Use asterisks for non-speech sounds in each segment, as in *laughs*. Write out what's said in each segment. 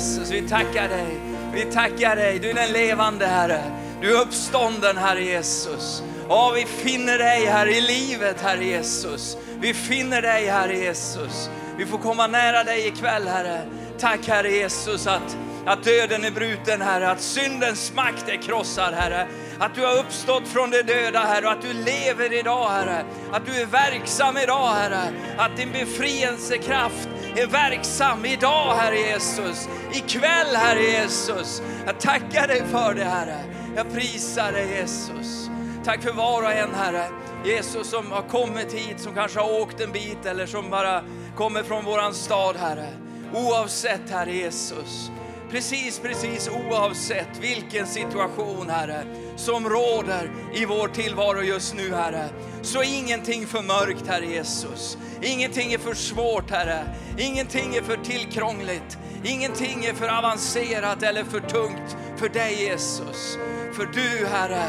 Jesus, vi tackar dig. Vi tackar dig, du är den levande Herre. Du är uppstånden Herre Jesus. Ja, vi finner dig här i livet Herre Jesus. Vi finner dig Herre Jesus. Vi får komma nära dig ikväll Herre. Tack Herre Jesus att, att döden är bruten Herre, att syndens makt är krossad Herre. Att du har uppstått från de döda Herre och att du lever idag Herre. Att du är verksam idag Herre. Att din befrielsekraft är verksam idag Herre Jesus. Ikväll Herre Jesus. Jag tackar dig för det Herre. Jag prisar dig Jesus. Tack för var och en Herre. Jesus som har kommit hit, som kanske har åkt en bit eller som bara kommer från våran stad Herre. Oavsett Herre Jesus. Precis, precis oavsett vilken situation Herre som råder i vår tillvaro just nu Herre. Så ingenting för mörkt Herre Jesus. Ingenting är för svårt Herre. Ingenting är för tillkrångligt. Ingenting är för avancerat eller för tungt för dig Jesus. För du Herre,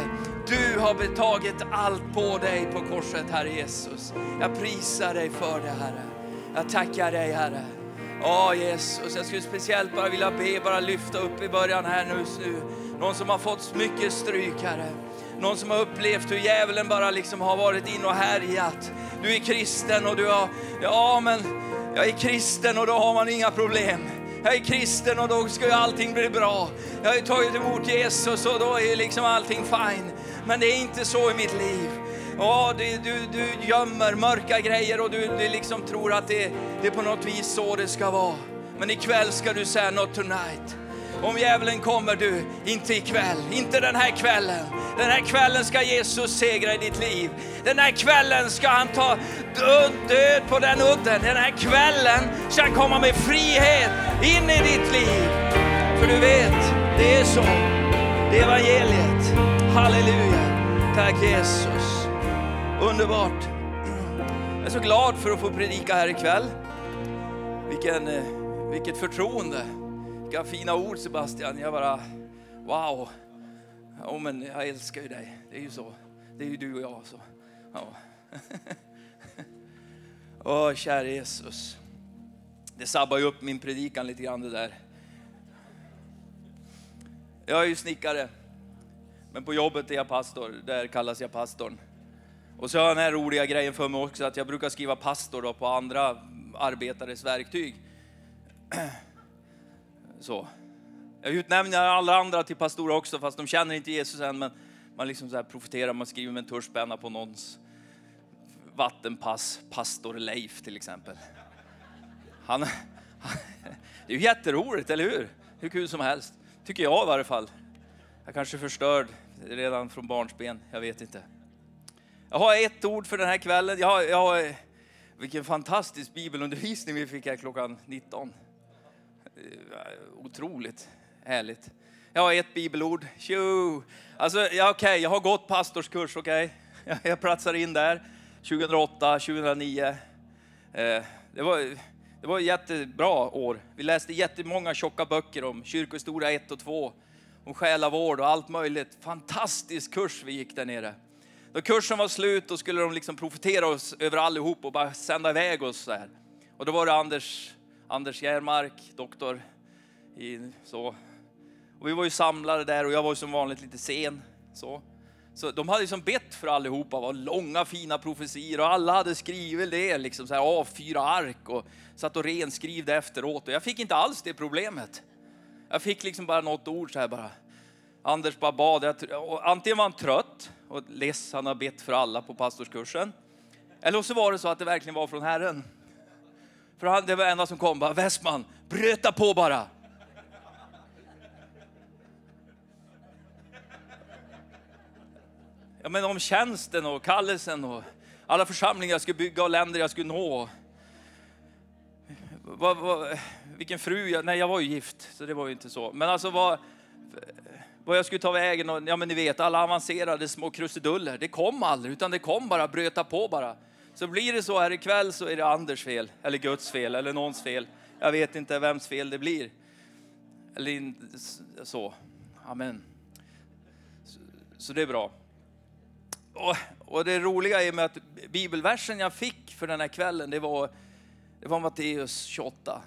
du har betagit allt på dig på korset Herre Jesus. Jag prisar dig för det Herre. Jag tackar dig Herre. Ja Jesus, jag skulle speciellt bara vilja be, bara lyfta upp i början här nu. nu. Någon som har fått mycket stryk Herre. Någon som har upplevt hur djävulen bara liksom har varit in och härjat. Du är kristen och du har, ja men jag är kristen och då har man inga problem. Jag är kristen och då ska ju allting bli bra. Jag har ju tagit emot Jesus och då är liksom allting fine. Men det är inte så i mitt liv. Ja, du, du, du gömmer mörka grejer och du, du liksom tror att det, det är på något vis så det ska vara. Men ikväll ska du säga något tonight. Om djävulen kommer du, inte ikväll, inte den här kvällen. Den här kvällen ska Jesus segra i ditt liv. Den här kvällen ska han ta död, död på den udden. Den här kvällen ska han komma med frihet in i ditt liv. För du vet, det är så. Det är evangeliet. Halleluja. Tack Jesus. Underbart. Jag är så glad för att få predika här ikväll. Vilken, eh, vilket förtroende. Vilka fina ord Sebastian. Jag bara, wow. Ja, men jag älskar ju dig. Det är ju så. Det är ju du och jag. Så. Ja. *laughs* Åh, kära Jesus. Det sabbar ju upp min predikan lite grann det där. Jag är ju snickare, men på jobbet är jag pastor. Där kallas jag pastorn. Och så har jag den här roliga grejen för mig också att jag brukar skriva pastor då på andra arbetares verktyg. *clears throat* Så. Jag utnämner alla andra till pastorer också fast de känner inte Jesus än men man liksom så här profeterar, man skriver med en tuschpenna på någons vattenpass, pastor Leif till exempel. Han, *laughs* det är ju jätteroligt, eller hur? Hur kul som helst, tycker jag i varje fall. Jag kanske är förstörd redan från barnsben, jag vet inte. Jag har ett ord för den här kvällen. Jag har, jag har, eh, vilken fantastisk bibelundervisning vi fick här klockan 19. Eh, otroligt härligt. Jag har ett bibelord. Tjo! Alltså, ja, okay, jag har gått pastorskurs, okej? Okay? *laughs* Jag platsar in där 2008, 2009. Eh, det var, det var ett jättebra år. Vi läste jättemånga tjocka böcker om kyrkohistoria 1 och 2, om själavård och allt möjligt. Fantastisk kurs vi gick där nere. Då kursen var slut då skulle de liksom profetera oss över allihop och bara sända iväg oss så här. Och då var det Anders, Anders Järmark, doktor i så. Och vi var ju samlade där och jag var ju som vanligt lite sen. Så. Så de hade liksom bett för allihopa, var långa fina profetier och alla hade skrivit det, liksom så här A4-ark och satt och renskrev efteråt. Och jag fick inte alls det problemet. Jag fick liksom bara något ord så här bara. Anders bara bad. Antingen var han trött och less, han har bett för alla på pastorskursen. Eller så var det så att det verkligen var från Herren. För han, det var enda som kom, bara Westman, bröta på bara. Ja, men om tjänsten och kallelsen och alla församlingar jag skulle bygga och länder jag skulle nå. Vad, vad, vilken fru jag, nej jag var ju gift så det var ju inte så. Men alltså vad, vad jag skulle ta vägen och ja men ni vet alla avancerade små krusiduller. Det kom aldrig utan det kom bara, bröta på bara. Så blir det så här ikväll så är det Anders fel eller Guds fel eller någons fel. Jag vet inte vems fel det blir. Eller så. Amen. Så, så det är bra. Och, och, det roliga är med att bibelversen jag fick för den här kvällen, det var Det var Matteus 28.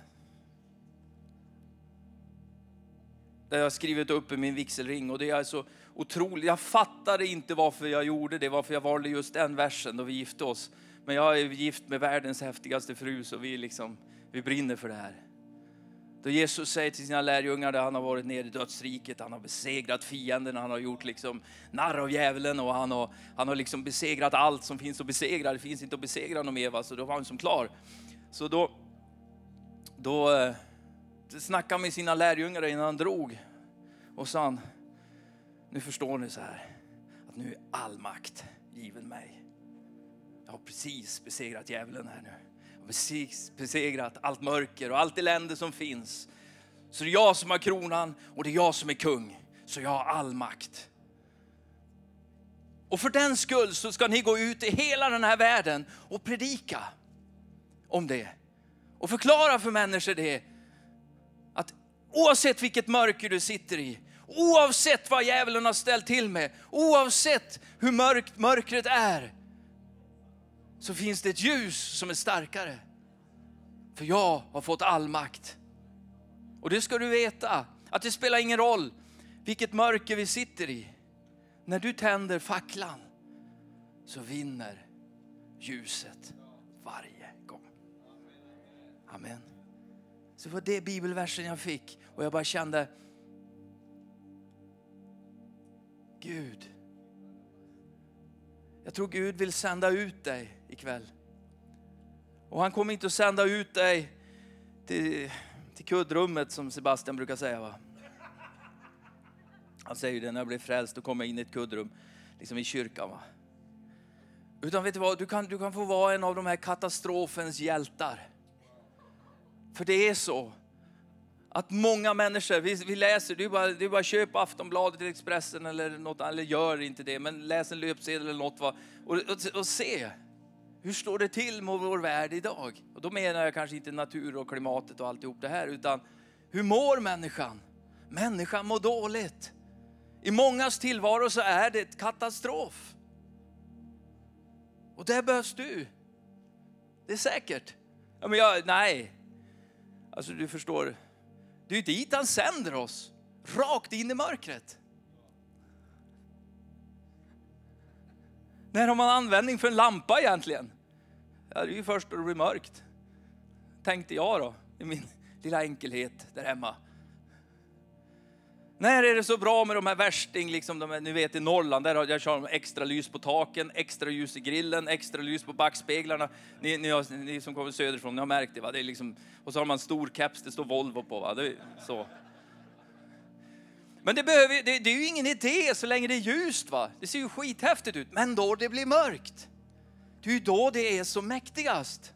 Det har jag skrivit upp i min vigselring och det är så otroligt. Jag fattade inte varför jag gjorde det, varför jag valde just den versen då vi gifte oss. Men jag är gift med världens häftigaste fru så vi, liksom, vi brinner för det här. Då Jesus säger till sina lärjungar att han har varit nere i dödsriket, han har besegrat fienden, han har gjort liksom narr av djävulen och han har, han har liksom besegrat allt som finns att besegra. Det finns inte att besegra någon mer, så då var han som klar. Så då, då eh, snackade han med sina lärjungar innan han drog och sa han, nu förstår ni så här, att nu är all makt given mig. Jag har precis besegrat djävulen här nu precis besegrat allt mörker och allt elände som finns. Så det är jag som har kronan och det är jag som är kung. Så jag har all makt. Och för den skull så ska ni gå ut i hela den här världen och predika om det. Och förklara för människor det. Oavsett vilket mörker du sitter i, oavsett vad djävulen har ställt till med, oavsett hur mörkt mörkret är, så finns det ett ljus som är starkare. För jag har fått all makt. Och det ska du veta, att det spelar ingen roll vilket mörker vi sitter i. När du tänder facklan så vinner ljuset varje gång. Amen. Så det var det bibelversen jag fick och jag bara kände Gud, jag tror Gud vill sända ut dig ikväll. Och han kommer inte att sända ut dig till, till kuddrummet som Sebastian brukar säga. Va? Han säger ju det, när jag blir frälst då kommer jag in i ett kuddrum, liksom i kyrkan. Va? Utan vet du vad, du kan, du kan få vara en av de här katastrofens hjältar. För det är så att många människor, vi, vi läser, det är, bara, det är bara att köpa Aftonbladet eller Expressen eller något, eller gör inte det, men läs en löpsedel eller något va? Och, och, och se hur står det till med vår värld idag? Och då menar jag kanske inte natur och klimatet och alltihop det här, utan hur mår människan? Människan mår dåligt. I mångas tillvaro så är det ett katastrof. Och där behövs du. Det är säkert. Ja, men jag, nej, alltså du förstår, det är dit han sänder oss, rakt in i mörkret. När har man användning för en lampa egentligen? Ja, det är ju först då det blir mörkt. Tänkte jag då, i min lilla enkelhet där hemma. När är det så bra med de här värsting, liksom de, ni vet i Norrland, där har jag kör extra ljus på taken, extra ljus i grillen, extra ljus på backspeglarna. Ni, ni, har, ni som kommer söderifrån, ni har märkt det va? Det är liksom, och så har man stor keps, det står Volvo på va? Det är så. Men det, behöver, det, det är ju ingen idé så länge det är ljust va? Det ser ju skithäftigt ut, men då det blir mörkt. Det är ju då det är som mäktigast.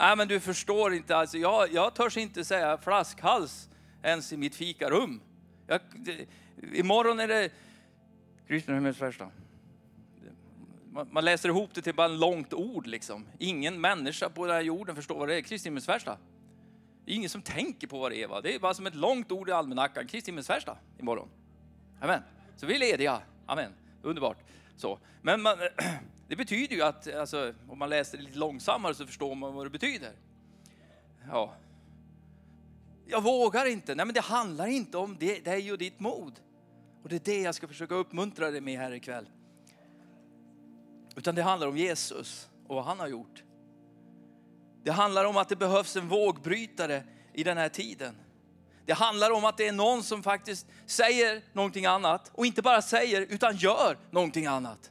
Nej men du förstår inte, alltså, jag, jag törs inte säga flaskhals ens i mitt fikarum. Jag, det, imorgon är det Kristna himmelsfärsta. Man, man läser ihop det till bara ett långt ord liksom. Ingen människa på den här jorden förstår vad det är. Kristi himmelsfärsta. Det är ingen som tänker på vad det är. Va? Det är bara som ett långt ord i almanackan. Kristi himmelsfärsta imorgon. Amen. Så vi är lediga. Amen. Underbart. Så. Men man, *clears throat* det betyder ju att, alltså, om man läser det lite långsammare så förstår man vad det betyder. Ja. Jag vågar inte. Nej men det handlar inte om det, dig och ditt mod. Och det är det jag ska försöka uppmuntra dig med här ikväll. Utan det handlar om Jesus och vad han har gjort. Det handlar om att det behövs en vågbrytare i den här tiden. Det handlar om att det är någon som faktiskt säger någonting annat och inte bara säger utan gör någonting annat.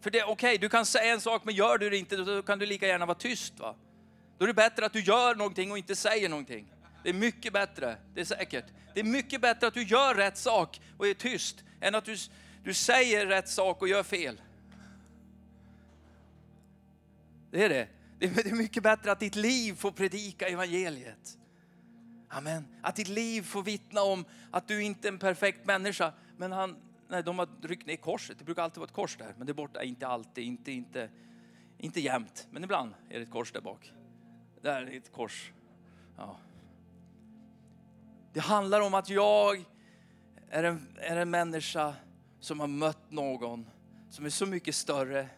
För det är okej, okay, du kan säga en sak men gör du det inte då kan du lika gärna vara tyst. Va? Då är det bättre att du gör någonting och inte säger någonting. Det är mycket bättre, det är säkert. Det är mycket bättre att du gör rätt sak och är tyst än att du, du säger rätt sak och gör fel. Det är det. Det är mycket bättre att ditt liv får predika evangeliet. Amen. Att ditt liv får vittna om att du inte är en perfekt människa. Men han, nej, de har ryckt ner korset. Det brukar alltid vara ett kors där. Men det är borta, inte alltid, inte, inte, inte jämt. Men ibland är det ett kors där bak. Där är ett kors. Ja. Det handlar om att jag är en, är en människa som har mött någon som är så mycket större,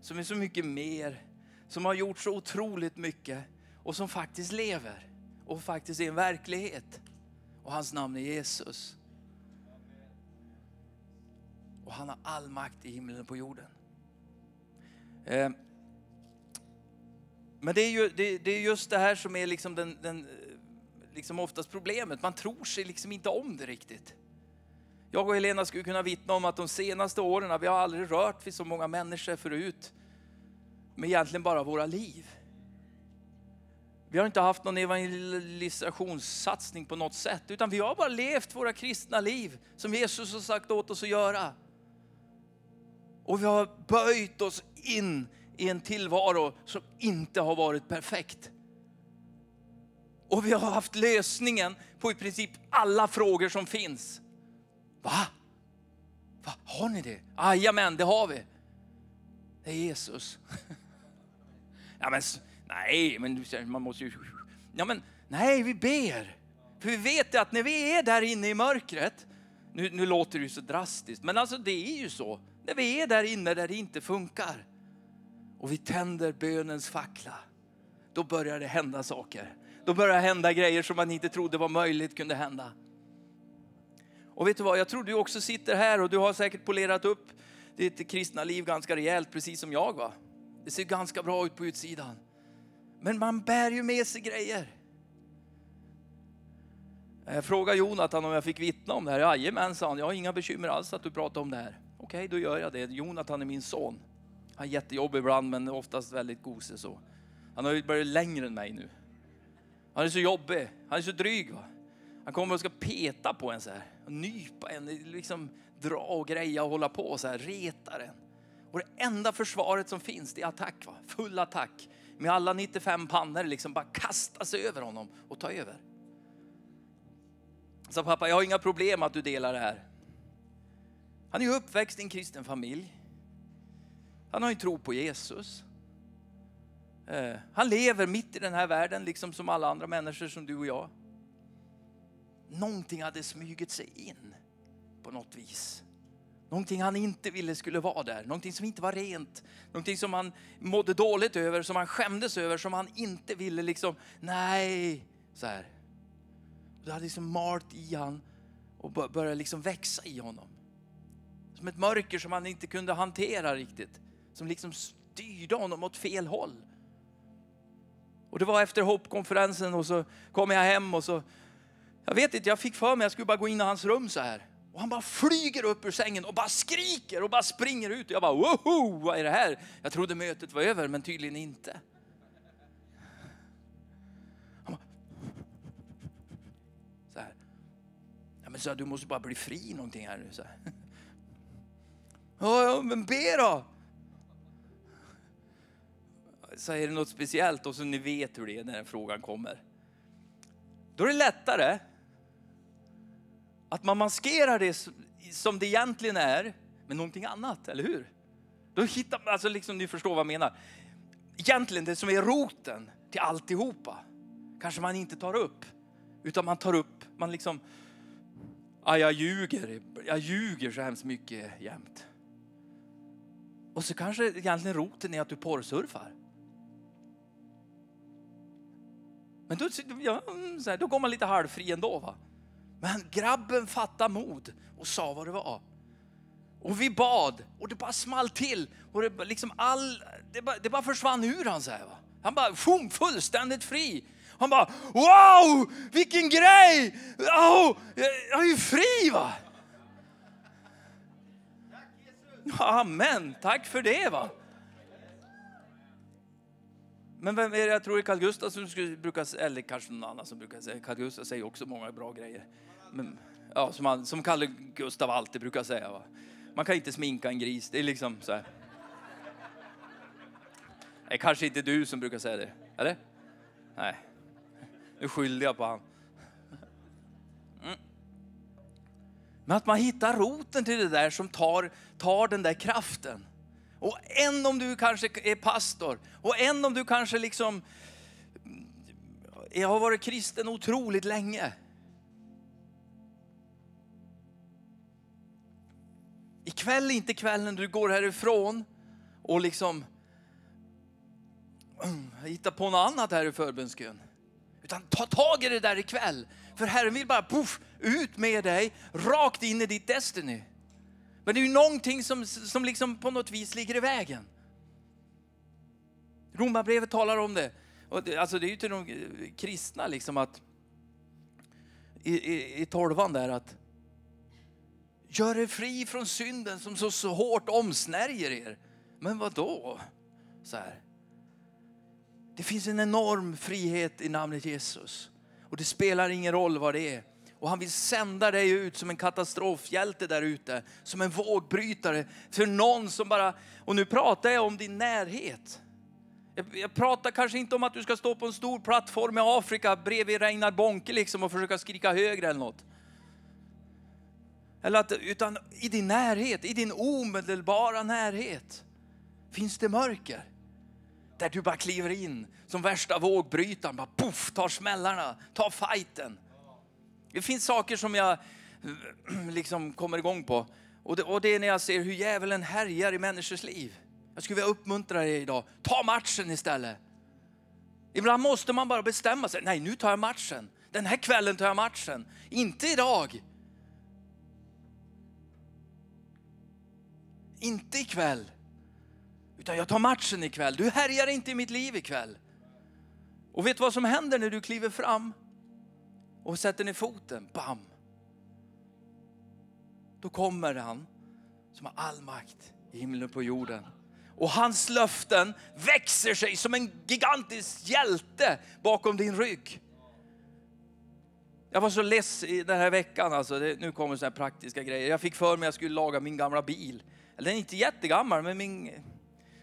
som är så mycket mer, som har gjort så otroligt mycket och som faktiskt lever och faktiskt är en verklighet. Och hans namn är Jesus. Och han har all makt i himlen och på jorden. Eh, men det är, ju, det, det, är just det här som är liksom, den, den, liksom oftast problemet. Man tror sig liksom inte om det riktigt. Jag och Helena skulle kunna vittna om att de senaste åren, vi har aldrig rört vid så många människor förut, med egentligen bara våra liv. Vi har inte haft någon evangelisationssatsning på något sätt, utan vi har bara levt våra kristna liv som Jesus har sagt åt oss att göra. Och vi har böjt oss in i en tillvaro som inte har varit perfekt. Och vi har haft lösningen på i princip alla frågor som finns. Va? Va? Har ni det? Jajamän, det har vi. Det är Jesus. *laughs* ja, men, nej, men man måste ju... Ja, men nej, vi ber. För vi vet att när vi är där inne i mörkret, nu, nu låter det ju så drastiskt, men alltså det är ju så. När vi är där inne där det inte funkar och vi tänder bönens fackla, då börjar det hända saker. Då börjar hända grejer som man inte trodde var möjligt kunde hända. Och vet du vad, jag tror du också sitter här och du har säkert polerat upp ditt kristna liv ganska rejält, precis som jag. va. Det ser ganska bra ut på utsidan. Men man bär ju med sig grejer. Jag frågade Jonathan om jag fick vittna om det här. Jajamän, sa han. Jag har inga bekymmer alls att du pratar om det här. Okej, då gör jag det. Jonathan är min son. Han är jättejobbig ibland, men oftast väldigt gosig så. Han har ju börjat längre än mig nu. Han är så jobbig. Han är så dryg. Va? Han kommer och ska peta på en så här. Och nypa en, liksom dra och greja och hålla på så här, reta den. Och det enda försvaret som finns det är attack. Va? Full attack. Med alla 95 pannor liksom bara kasta sig över honom och ta över. Så pappa, jag har inga problem att du delar det här. Han är uppväxt i en kristen familj. Han har ju tro på Jesus. Eh, han lever mitt i den här världen, liksom som alla andra människor som du och jag. Någonting hade smugit sig in på något vis. Någonting han inte ville skulle vara där, någonting som inte var rent, någonting som han mådde dåligt över, som han skämdes över, som han inte ville liksom, nej, så här. Det hade liksom malt i han och började liksom växa i honom. Som ett mörker som han inte kunde hantera riktigt. Som liksom styrde honom åt fel håll. Och det var efter hoppkonferensen och så kom jag hem och så, jag vet inte, jag fick för mig jag skulle bara gå in i hans rum så här. Och han bara flyger upp ur sängen och bara skriker och bara springer ut. Jag bara woho, vad är det här? Jag trodde mötet var över men tydligen inte. Han bara, så här. Ja, men så här, du måste bara bli fri någonting här nu. Så här. *laughs* Ja, men be då! Så är det något speciellt och så ni vet hur det är när den frågan kommer. Då är det lättare att man maskerar det som det egentligen är med någonting annat, eller hur? Då hittar man, alltså liksom, ni förstår vad jag menar. Egentligen det som är roten till alltihopa kanske man inte tar upp, utan man tar upp, man liksom, ah, jag ljuger, jag ljuger så hemskt mycket jämt. Och så kanske egentligen roten är att du porrsurfar. Men då, ja, så här, då går man lite halvfri ändå. Va? Men grabben fattade mod och sa vad det var. Och vi bad och det bara small till. Och det, liksom all, det, bara, det bara försvann ur han. Så här, va? Han bara sjung fullständigt fri. Han bara wow, vilken grej! Oh, jag är ju fri va! Tack, Amen, tack för det va. Men vem är det jag tror är Carl Gustaf som skulle brukar eller kanske någon annan som brukar säga, Carl Gustaf säger också många bra grejer. Men, ja, som, han, som Kalle Gustav alltid brukar säga. Va? Man kan inte sminka en gris, det är liksom så här. Det är kanske inte du som brukar säga det, eller? Nej, nu skyller jag på han. Mm. Men att man hittar roten till det där som tar, tar den där kraften. Och än om du kanske är pastor och än om du kanske liksom jag har varit kristen otroligt länge. Ikväll är inte kvällen du går härifrån och liksom mm, hittar på något annat här i förbönskön. Utan ta tag i det där ikväll. För Herren vill bara puff, ut med dig, rakt in i ditt Destiny. Men det är ju någonting som, som liksom på något vis ligger i vägen. Romarbrevet talar om det. Och det, alltså det är ju till de kristna liksom att i, i, i tolvan där att gör er fri från synden som så, så hårt omsnärjer er. Men vad då? Så här. Det finns en enorm frihet i namnet Jesus. Och det spelar ingen roll vad det är. Och han vill sända dig ut som en katastrofhjälte där ute. Som en vågbrytare. För någon som bara, och nu pratar jag om din närhet. Jag, pratar kanske inte om att du ska stå på en stor plattform i Afrika bredvid Reinar Bonke liksom och försöka skrika högre eller något. Eller att, utan i din närhet, i din omedelbara närhet finns det mörker. Där du bara kliver in som värsta vågbrytaren, bara puff, tar smällarna, tar fighten. Det finns saker som jag *clears throat* liksom kommer igång på. Och det, och det är när jag ser hur djävulen härjar i människors liv. Jag skulle vilja uppmuntra dig idag, ta matchen istället. Ibland måste man bara bestämma sig, nej nu tar jag matchen. Den här kvällen tar jag matchen, inte idag. Inte ikväll. Utan jag tar matchen ikväll. Du härjar inte i mitt liv ikväll. Och vet du vad som händer när du kliver fram och sätter ner foten? Bam! Då kommer han som har all makt i himlen och på jorden. Och hans löften växer sig som en gigantisk hjälte bakom din rygg. Jag var så less i den här veckan, alltså. Det, nu kommer sådana praktiska grejer. Jag fick för mig att jag skulle laga min gamla bil. Eller den är inte jättegammal, men min,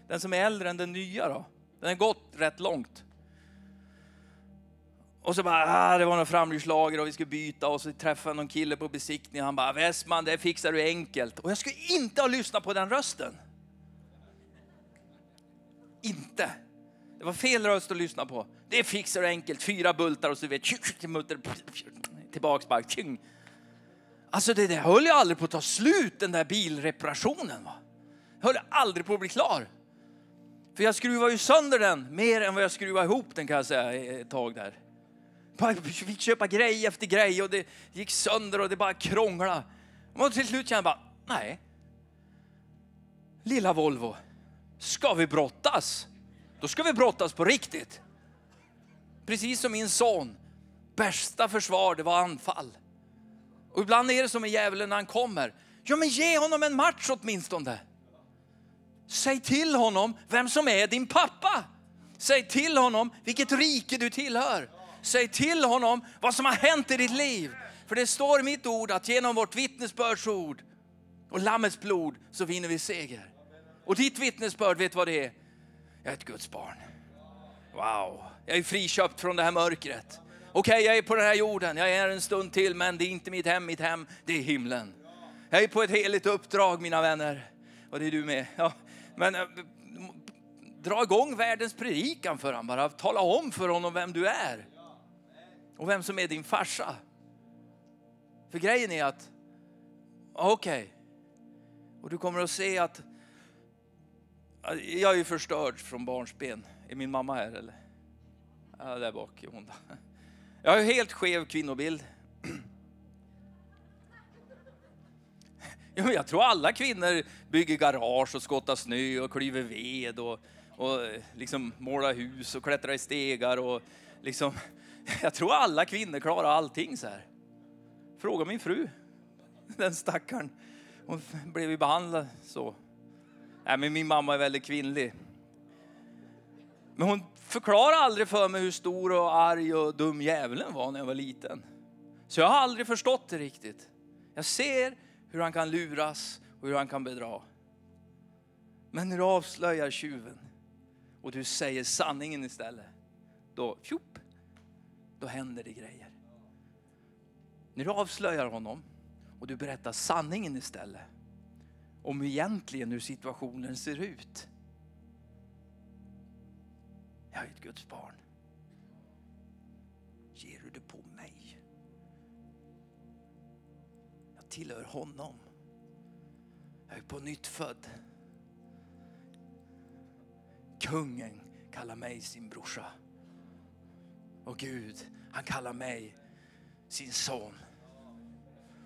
den som är äldre än den nya då. Den har gått rätt långt. Och så bara, ah, det var någon framhjulslager och vi skulle byta och så träffade jag någon kille på besiktningen. han bara, Westman det fixar du enkelt. Och jag skulle inte ha lyssnat på den rösten. Inte. Det var fel röst att lyssna på. Det fixar du enkelt, fyra bultar och så vet tillbaks bara. Alltså det där höll jag aldrig på att ta slut den där bilreparationen. Va? Jag höll aldrig på att bli klar. För jag skruvar ju sönder den mer än vad jag skruvar ihop den kan jag säga ett tag där. Fick köpa grej efter grej och det gick sönder och det bara krånglade. Och till slut kände jag bara, nej. Lilla Volvo, ska vi brottas? Då ska vi brottas på riktigt. Precis som min son, bästa försvar det var anfall. Och ibland är det som med djävulen när han kommer. Ja men ge honom en match åtminstone. Säg till honom vem som är din pappa. Säg till honom vilket rike du tillhör. Säg till honom vad som har hänt i ditt liv. För det står i mitt ord att genom vårt vittnesbördsord och Lammets blod så vinner vi seger. Och ditt vittnesbörd, vet vad det är? Jag är ett Guds barn. Wow, jag är friköpt från det här mörkret. Okej, okay, jag är på den här jorden, jag är en stund till, men det är inte mitt hem, mitt hem, det är himlen. Jag är på ett heligt uppdrag mina vänner. Och det är du med. Ja, men eh, dra igång världens predikan för honom bara. Tala om för honom vem du är. Och vem som är din farsa. För grejen är att, okej, okay, och du kommer att se att jag är ju förstörd från barnsben. Är min mamma här eller? Ja, där bak är hon. Jag har ju helt skev kvinnobild. Jag tror alla kvinnor bygger garage och skottar snö och klyver ved och, och liksom målar hus och klättrar i stegar. Och liksom, *laughs* jag tror alla kvinnor klarar allting så här. Fråga min fru, *laughs* den stackaren. Hon blev ju behandlad så. Nej, men min mamma är väldigt kvinnlig. Men hon förklarade aldrig för mig hur stor och arg och dum djävulen var när jag var liten. Så jag har aldrig förstått det riktigt. Jag ser hur han kan luras och hur han kan bedra. Men när du avslöjar tjuven och du säger sanningen istället, då, tjup, då händer det grejer. När du avslöjar honom och du berättar sanningen istället, om egentligen hur situationen ser ut. Jag är ett Guds barn. Ger du det på mig? Jag tillhör honom. Jag är på nytt född. Kungen kallar mig sin brorsa. Och Gud, han kallar mig sin son.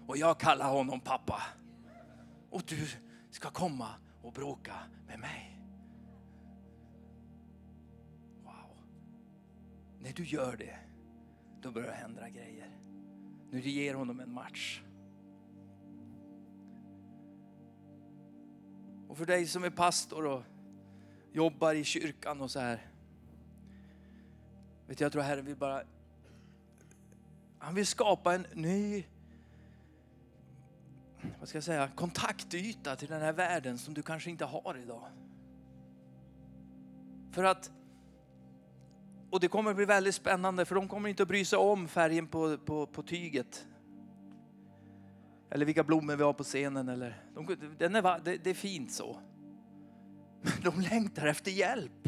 Och jag kallar honom pappa. Och du ska komma och bråka med mig. Wow. När du gör det, då börjar det hända grejer. När du ger honom en match. Och för dig som är pastor och jobbar i kyrkan och så här. Vet du, jag tror Herren vill bara, han vill skapa en ny vad ska jag säga, kontaktyta till den här världen som du kanske inte har idag. För att, och det kommer bli väldigt spännande för de kommer inte att bry sig om färgen på, på, på tyget. Eller vilka blommor vi har på scenen. Eller, de, den är, det, det är fint så. Men de längtar efter hjälp.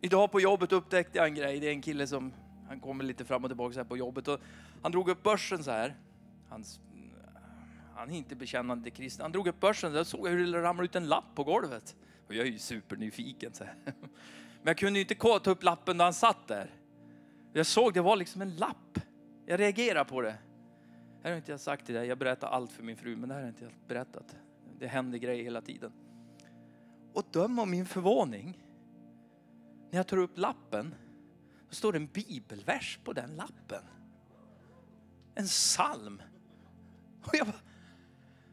Idag på jobbet upptäckte jag en grej. Det är en kille som, han kommer lite fram och tillbaka så här på jobbet. Och han drog upp börsen så här. Hans, han är inte bekännande till kristen. Han drog upp börsen och såg hur det ramlade ut en lapp på golvet. Och jag är ju supernyfiken. Så här. Men jag kunde ju inte ta upp lappen när han satt där. Jag såg det var liksom en lapp. Jag reagerade på det. Här har inte jag sagt till dig. Jag berättar allt för min fru, men det här har inte jag berättat. Det händer grejer hela tiden. Och döm om min förvåning. När jag tar upp lappen, då står det en bibelvers på den lappen. En psalm. Och jag bara,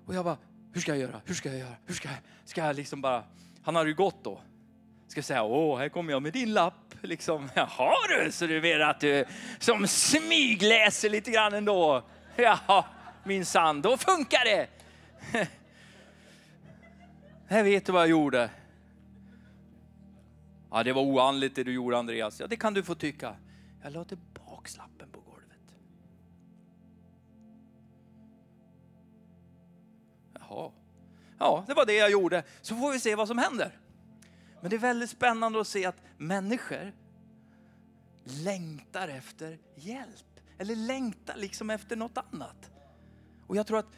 och jag bara hur ska jag göra? Hur ska jag göra? Hur ska jag, ska jag liksom bara, han har ju gått då. Ska jag säga, åh, här kommer jag med din lapp. Liksom, *laughs* jaha du, så du vet att du som smygläser lite grann ändå. *laughs* Ja, minsann, då funkar det. *laughs* Här vet du vad jag gjorde. Ja, det var oandligt det du gjorde Andreas. Ja, det kan du få tycka. Jag la tillbaks lappen på golvet. Jaha. Ja, det var det jag gjorde. Så får vi se vad som händer. Men det är väldigt spännande att se att människor längtar efter hjälp. Eller längtar liksom efter något annat. Och jag tror att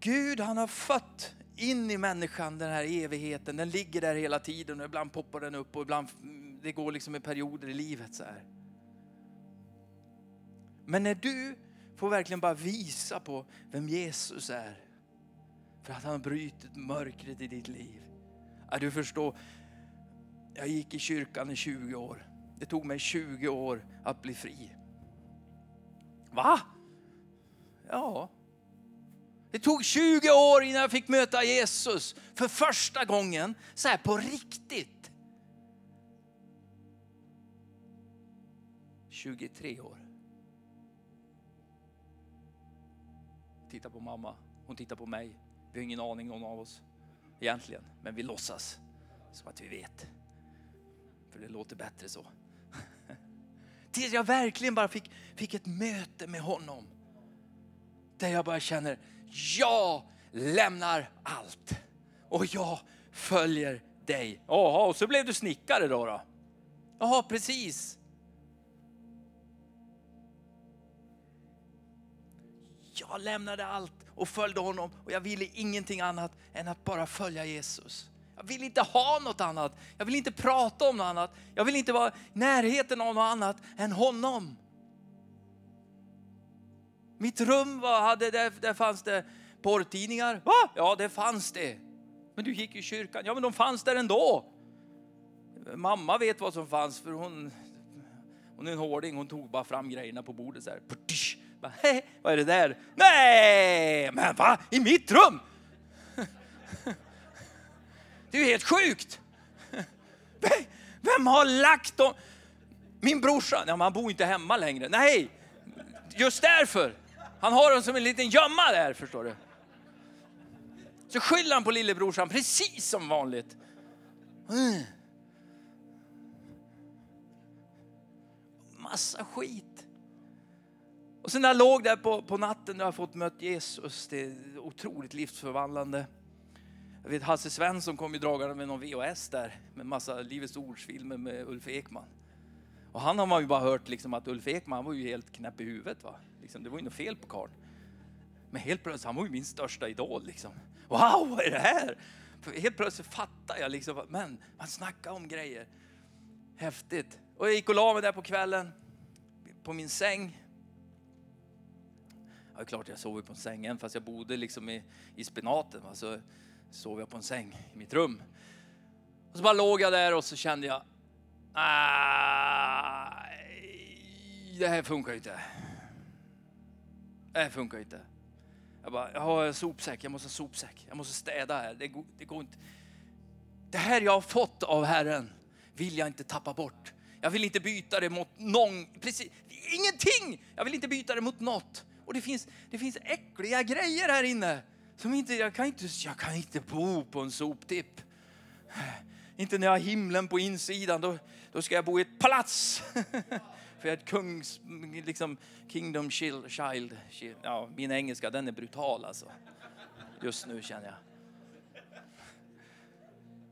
Gud han har fött in i människan den här evigheten. Den ligger där hela tiden och ibland poppar den upp och ibland mm, det går liksom i perioder i livet så här. Men när du får verkligen bara visa på vem Jesus är. För att han har brutit mörkret i ditt liv. Ja, du förstår, jag gick i kyrkan i 20 år. Det tog mig 20 år att bli fri. Va? Ja. Det tog 20 år innan jag fick möta Jesus för första gången, så här på riktigt. 23 år. Titta på mamma, hon tittar på mig. Vi har ingen aning någon av oss egentligen, men vi låtsas som att vi vet. För det låter bättre så. *laughs* Tills jag verkligen bara fick, fick ett möte med honom. Där jag bara känner, jag lämnar allt och jag följer dig. Jaha, och så blev du snickare då? då? Jaha, precis. Jag lämnade allt och följde honom och jag ville ingenting annat än att bara följa Jesus. Jag vill inte ha något annat. Jag vill inte prata om något annat. Jag vill inte vara i närheten av något annat än honom. Mitt rum var, hade, där, där fanns det porrtidningar. Va? Ja, det fanns det. Men du gick i kyrkan. Ja, men de fanns där ändå. Mamma vet vad som fanns för hon, hon är en hårding. Hon tog bara fram grejerna på bordet så här. Bara, Hej, vad är det där? Nej, men va? I mitt rum? Det är ju helt sjukt. Vem har lagt dem? Min brorsa, ja, han bor inte hemma längre. Nej, just därför. Han har dem som en liten gömma där, förstår du. Så skyller han på lillebrorsan precis som vanligt. Massa skit. Och sen när jag låg där på, på natten och jag fått mött Jesus, det är otroligt livsförvandlande. Jag vet Hasse Svensson kom ju dragande med någon VHS där med massa Livets ordsfilmer med Ulf Ekman. Och han har man ju bara hört liksom att Ulf Ekman var ju helt knäpp i huvudet. Va? Liksom, det var ju något fel på karln. Men helt plötsligt, han var ju min största idol. Liksom. Wow, vad är det här? helt plötsligt fattar jag liksom, men man snackar om grejer. Häftigt. Och jag gick och la mig där på kvällen, på min säng. Ja, det är klart jag sov på sängen, fast jag bodde liksom i, i spenaten. Va? Så sov jag på en säng i mitt rum. Och så bara låg jag där och så kände jag, det här funkar ju inte. Det funkar inte. Jag bara, jag har en sopsäck, jag måste ha sopsäck, jag måste städa här. Det går, det går inte. Det här jag har fått av Herren vill jag inte tappa bort. Jag vill inte byta det mot någon, precis, ingenting! Jag vill inte byta det mot något. Och det finns, det finns äckliga grejer här inne. Som inte, jag, kan inte, jag kan inte bo på en soptipp. Inte när jag har himlen på insidan, då, då ska jag bo i ett palats. *laughs* För jag är ett kungs, liksom, kingdom child, child. Ja, min engelska den är brutal alltså. Just nu känner jag.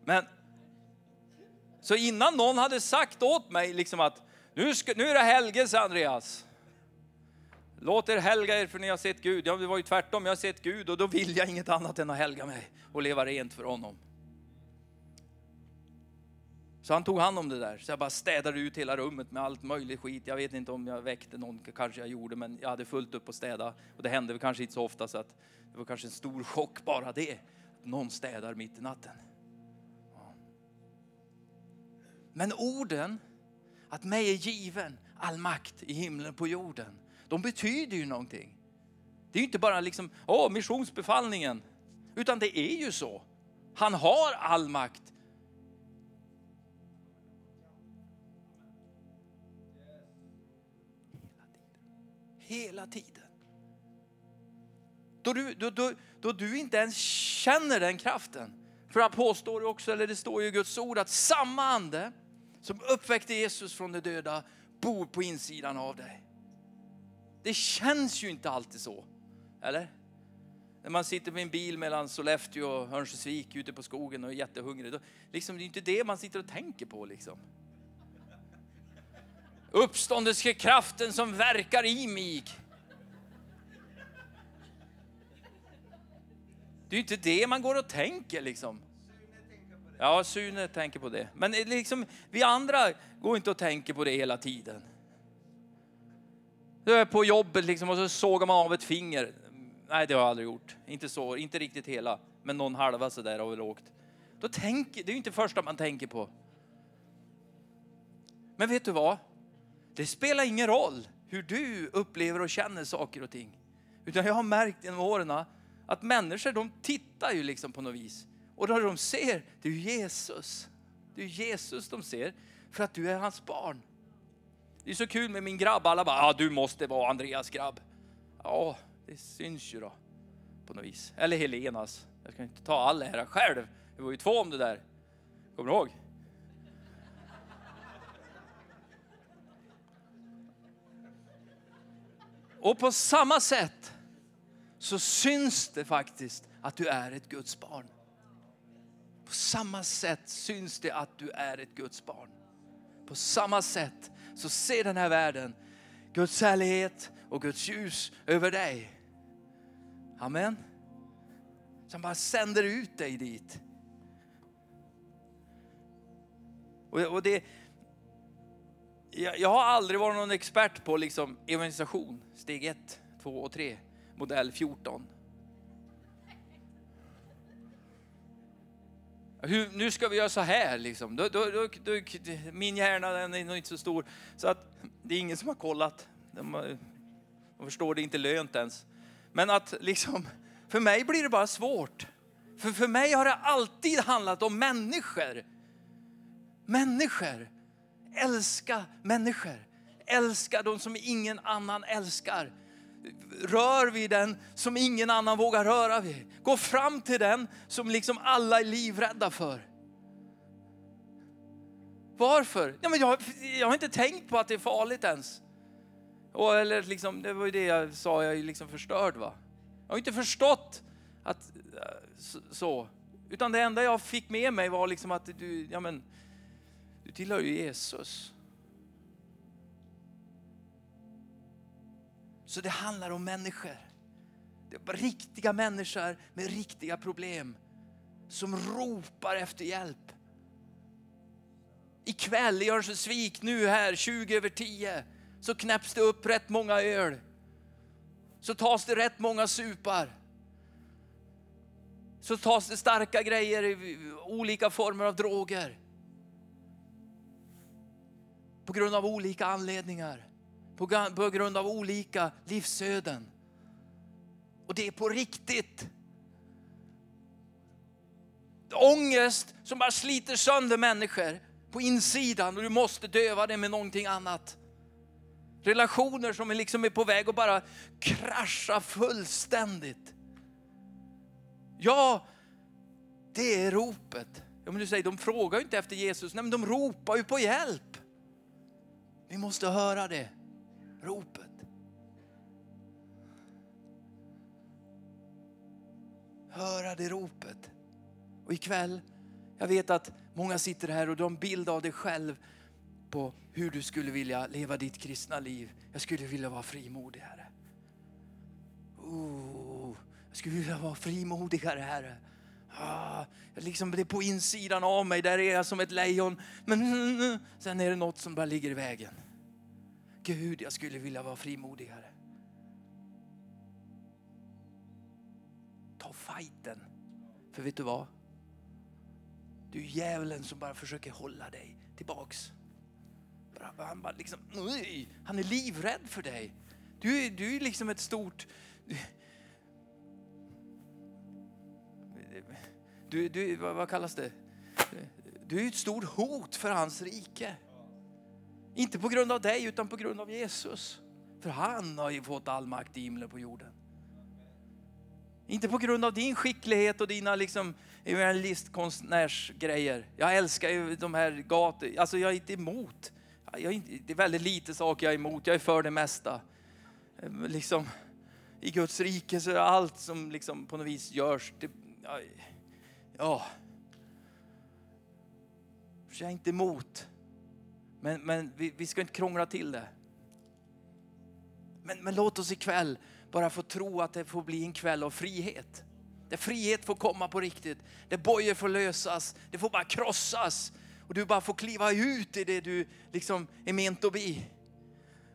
Men, så innan någon hade sagt åt mig liksom att nu, ska, nu är det helgelse Andreas. Låt er helga er för ni har sett Gud. Ja, det var ju tvärtom, jag har sett Gud och då vill jag inget annat än att helga mig och leva rent för honom. Så han tog hand om det där. Så jag bara städade ut hela rummet med allt möjligt skit. Jag vet inte om jag väckte någon, kanske jag gjorde, men jag hade fullt upp att städa. Och det hände väl kanske inte så ofta så att det var kanske en stor chock bara det. Att någon städar mitt i natten. Ja. Men orden, att mig är given all makt i himlen på jorden. De betyder ju någonting. Det är ju inte bara liksom, åh, missionsbefallningen. Utan det är ju så. Han har all makt hela tiden. Då du, då, då, då du inte ens känner den kraften. För han påstår ju också, eller det står ju i Guds ord, att samma ande som uppväckte Jesus från de döda bor på insidan av dig. Det känns ju inte alltid så, eller? När man sitter med en bil mellan Sollefteå och Örnsköldsvik ute på skogen och är jättehungrig. Då, liksom, det är inte det man sitter och tänker på. Liksom. Uppståndelsekraften som verkar i mig. Det är inte det man går och tänker liksom. Ja, Sune tänker på det. Men eh, liksom, vi andra går inte och tänker på det hela tiden. Du är på jobbet liksom och så sågar man av ett finger. Nej, det har jag aldrig gjort. Inte så, inte riktigt hela. Men någon halva sådär har väl åkt. Då tänker, det är ju inte första man tänker på. Men vet du vad? Det spelar ingen roll hur du upplever och känner saker och ting. Utan jag har märkt genom åren att människor de tittar ju liksom på något vis. Och då de ser, det är Jesus. Det är Jesus de ser för att du är hans barn. Det är så kul med min grabb, alla bara, ah, du måste vara Andreas grabb. Ja, det syns ju då på något vis. Eller Helenas. Jag ska inte ta all ära själv. Det var ju två om det där. Kommer du ihåg? Och på samma sätt så syns det faktiskt att du är ett Guds barn. På samma sätt syns det att du är ett Guds barn. På samma sätt så ser den här världen Guds härlighet och Guds ljus över dig. Amen. Som bara sänder ut dig dit. Och det, jag, jag har aldrig varit någon expert på liksom evangelisation, steg 1, 2 och 3, modell 14. Hur, nu ska vi göra så här liksom. Då, då, då, min hjärna den är nog inte så stor. Så att det är ingen som har kollat. De, de förstår det inte lönt ens. Men att liksom, för mig blir det bara svårt. För för mig har det alltid handlat om människor. Människor. Älska människor. Älska de som ingen annan älskar. Rör vid den som ingen annan vågar röra vid. Gå fram till den som liksom alla är livrädda för. Varför? Ja, men jag, jag har inte tänkt på att det är farligt ens. Och, eller liksom, det var ju det jag sa, jag är liksom förstörd. Va? Jag har inte förstått att eh, så. Utan det enda jag fick med mig var liksom att du, ja men, du tillhör ju Jesus. Så det handlar om människor. Det är riktiga människor med riktiga problem. som ropar efter hjälp. Ikväll i Örnsköldsvik, nu här 20 över 10, så knäpps det upp rätt många öl. Så tas det rätt många supar. Så tas det starka grejer, olika former av droger. På grund av olika anledningar. På, grund av olika livsöden. Och det är på riktigt. Ångest som bara sliter sönder människor på insidan och du måste döva det med någonting annat. Relationer som liksom är på väg att bara krascha fullständigt. Ja, det är ropet. Ja, men du säger, de frågar ju inte efter Jesus, nej men de ropar ju på hjälp. Vi måste höra det, ropet. Höra det ropet. Och ikväll, jag vet att många sitter här och de en bild av dig själv på hur du skulle vilja leva ditt kristna liv. Jag skulle vilja vara frimodig, Herre. Oh, jag skulle vilja vara frimodigare, Herre. Ah, liksom det är på insidan av mig, där är jag som ett lejon. Men *laughs* sen är det något som bara ligger i vägen. Gud, jag skulle vilja vara frimodigare. Ta fighten. För vet du vad? Du är djävulen som bara försöker hålla dig tillbaks. Han, bara liksom, han är livrädd för dig. Du, är, du är liksom ett stort... Du, du, vad, vad kallas det? Du är ett stort hot för hans rike. Inte på grund av dig utan på grund av Jesus. För han har ju fått all makt i himlen på jorden. Inte på grund av din skicklighet och dina liksom evangelistkonstnärsgrejer. Jag älskar ju de här gator, alltså jag är inte emot. Jag är inte, det är väldigt lite saker jag är emot, jag är för det mesta. Ehm, liksom, I Guds rike så är allt som liksom på något vis görs, det, ja, jag är inte emot. Men, men vi, vi ska inte krångla till det. Men, men låt oss ikväll bara få tro att det får bli en kväll av frihet. Där frihet får komma på riktigt. Där bojor får lösas. Det får bara krossas. Och du bara får kliva ut i det du liksom är ment att bli.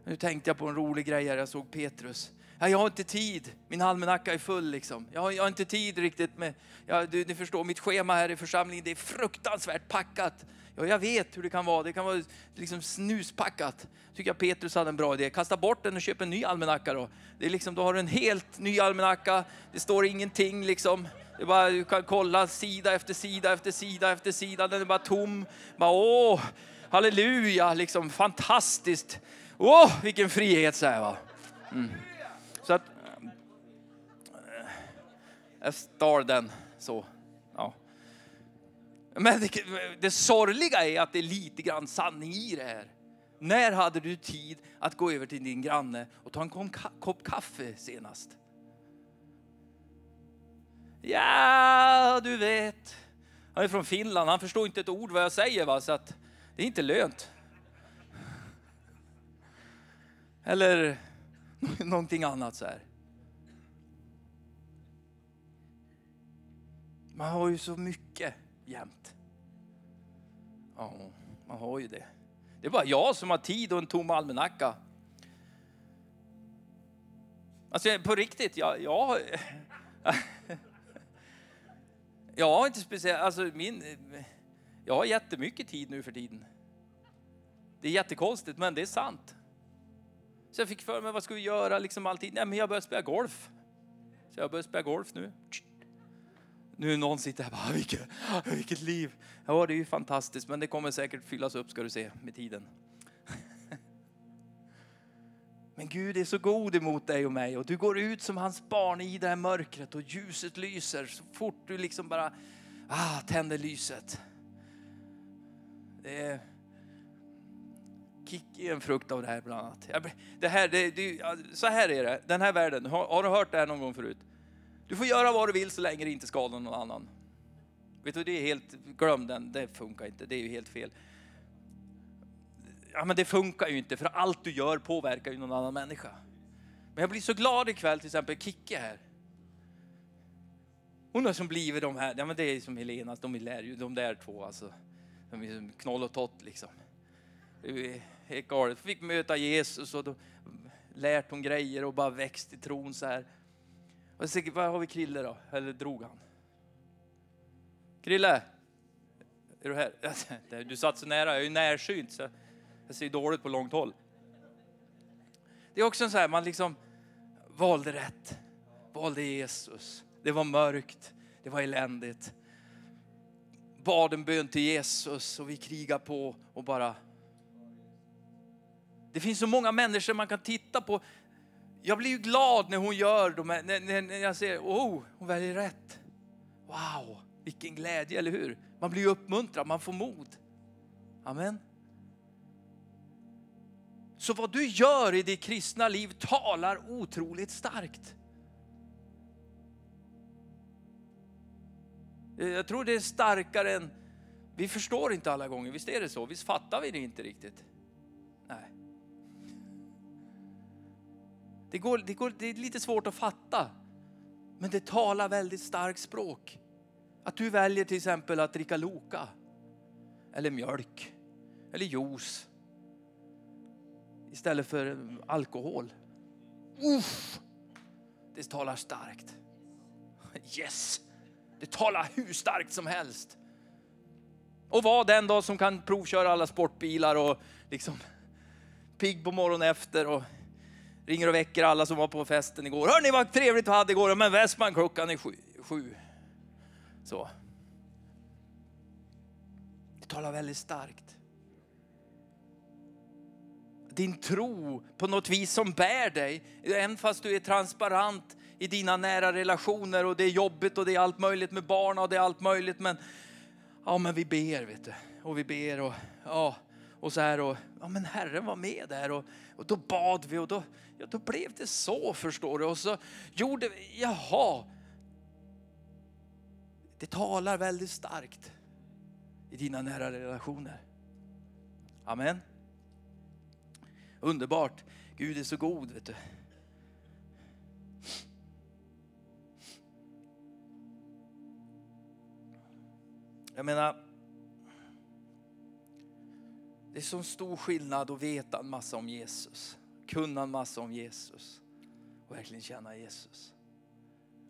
Nu tänkte jag på en rolig grej här. Jag såg Petrus. Ja, jag har inte tid. Min almanacka är full liksom. Jag har, jag har inte tid riktigt med, ja, du, ni förstår mitt schema här i församlingen. Det är fruktansvärt packat. Ja, jag vet hur det kan vara. Det kan vara liksom snuspackat. Tycker jag Petrus hade en bra idé. Kasta bort den och köp en ny almanacka då. Det är liksom, då har du en helt ny almanacka. Det står ingenting liksom. Det bara, du kan kolla sida efter sida efter sida efter sida. Den är bara tom. Bara, åh, halleluja, liksom fantastiskt. Åh, vilken frihet så här va. Mm. Jag stal den så. Men det, det sorgliga är att det är lite grann sanning i det här. När hade du tid att gå över till din granne och ta en kopp kaffe senast? Ja, du vet. Han är från Finland, han förstår inte ett ord vad jag säger va, så att det är inte lönt. Eller *laughs* någonting annat så här. Man har ju så mycket jämt. Ja, man har ju det. Det är bara jag som har tid och en tom almanacka. Alltså på riktigt, jag, jag, *laughs* jag har inte speciellt, alltså min, jag har jättemycket tid nu för tiden. Det är jättekonstigt men det är sant. Så jag fick för mig, vad ska vi göra liksom alltid? Nej men jag börjar spela golf. Så jag börjar spela golf nu. Nu är någon sitter här och bara, ah, vilket, ah, vilket liv. Ja, det är ju fantastiskt, men det kommer säkert fyllas upp ska du se med tiden. *laughs* Men Gud är så god emot dig och mig och du går ut som hans barn i det här mörkret och ljuset lyser så fort du liksom bara ah, tänder lyset. Det är kick är en frukt av det här bland annat. Det här, det, det, så här är det, den här världen, har, har du hört det här någon gång förut? Du får göra vad du vill så länge det inte skadar någon annan. Vet du, det är helt, glöm den, det funkar inte, det är ju helt fel. Ja men det funkar ju inte för allt du gör påverkar ju någon annan människa. Men jag blir så glad ikväll till exempel Kicke här. Hon har som blivit de här, ja men det är som Helena, de är ju de där två alltså. De är som knoll och tott liksom. Det är helt galet. Fick möta Jesus och då lärt hon grejer och bara växt i tron så här. Och så, vad har vi Krille då? Eller drog han? Krille? Är du här? *laughs* Du satt så nära, jag är ju närsynt så jag ser dåligt på långt håll. Det är också så här, man liksom valde rätt. Valde Jesus. Det var mörkt, det var eländigt. Bad en bön till Jesus och vi krigar på och bara... Det finns så många människor man kan titta på. Jag blir ju glad när hon gör de här, när, när jag ser, oh, hon väljer rätt. Wow, vilken glädje, eller hur? Man blir ju uppmuntrad, man får mod. Amen. Så vad du gör i ditt kristna liv talar otroligt starkt. Eh, jag tror det är starkare än, vi förstår inte alla gånger, visst är det så? Visst fattar vi det inte riktigt? Det, går, det, går, det är lite svårt att fatta, men det talar väldigt starkt språk. Att du väljer till exempel att dricka Loka, eller mjölk, eller juice, istället för eh, alkohol. Uff, det talar starkt. Yes! Det talar hur starkt som helst. Och var den då som kan provköra alla sportbilar och liksom pigg på morgonen efter och ringer och väcker alla som var på festen igår. Hörni vad trevligt vi hade igår, men Westman klockan är sju. sju. Så. Det talar väldigt starkt din tro på något vis som bär dig. Även fast du är transparent i dina nära relationer och det är jobbigt och det är allt möjligt med barn och det är allt möjligt. Men, ja, men vi ber vet du. Och vi ber och, ja, och så här och ja, men Herren var med där och, och då bad vi och då, ja, då blev det så förstår du. Och så gjorde vi, jaha. Det talar väldigt starkt i dina nära relationer. Amen. Underbart. Gud är så god, vet du. Jag menar, det är så stor skillnad att veta en massa om Jesus, kunna en massa om Jesus och verkligen känna Jesus.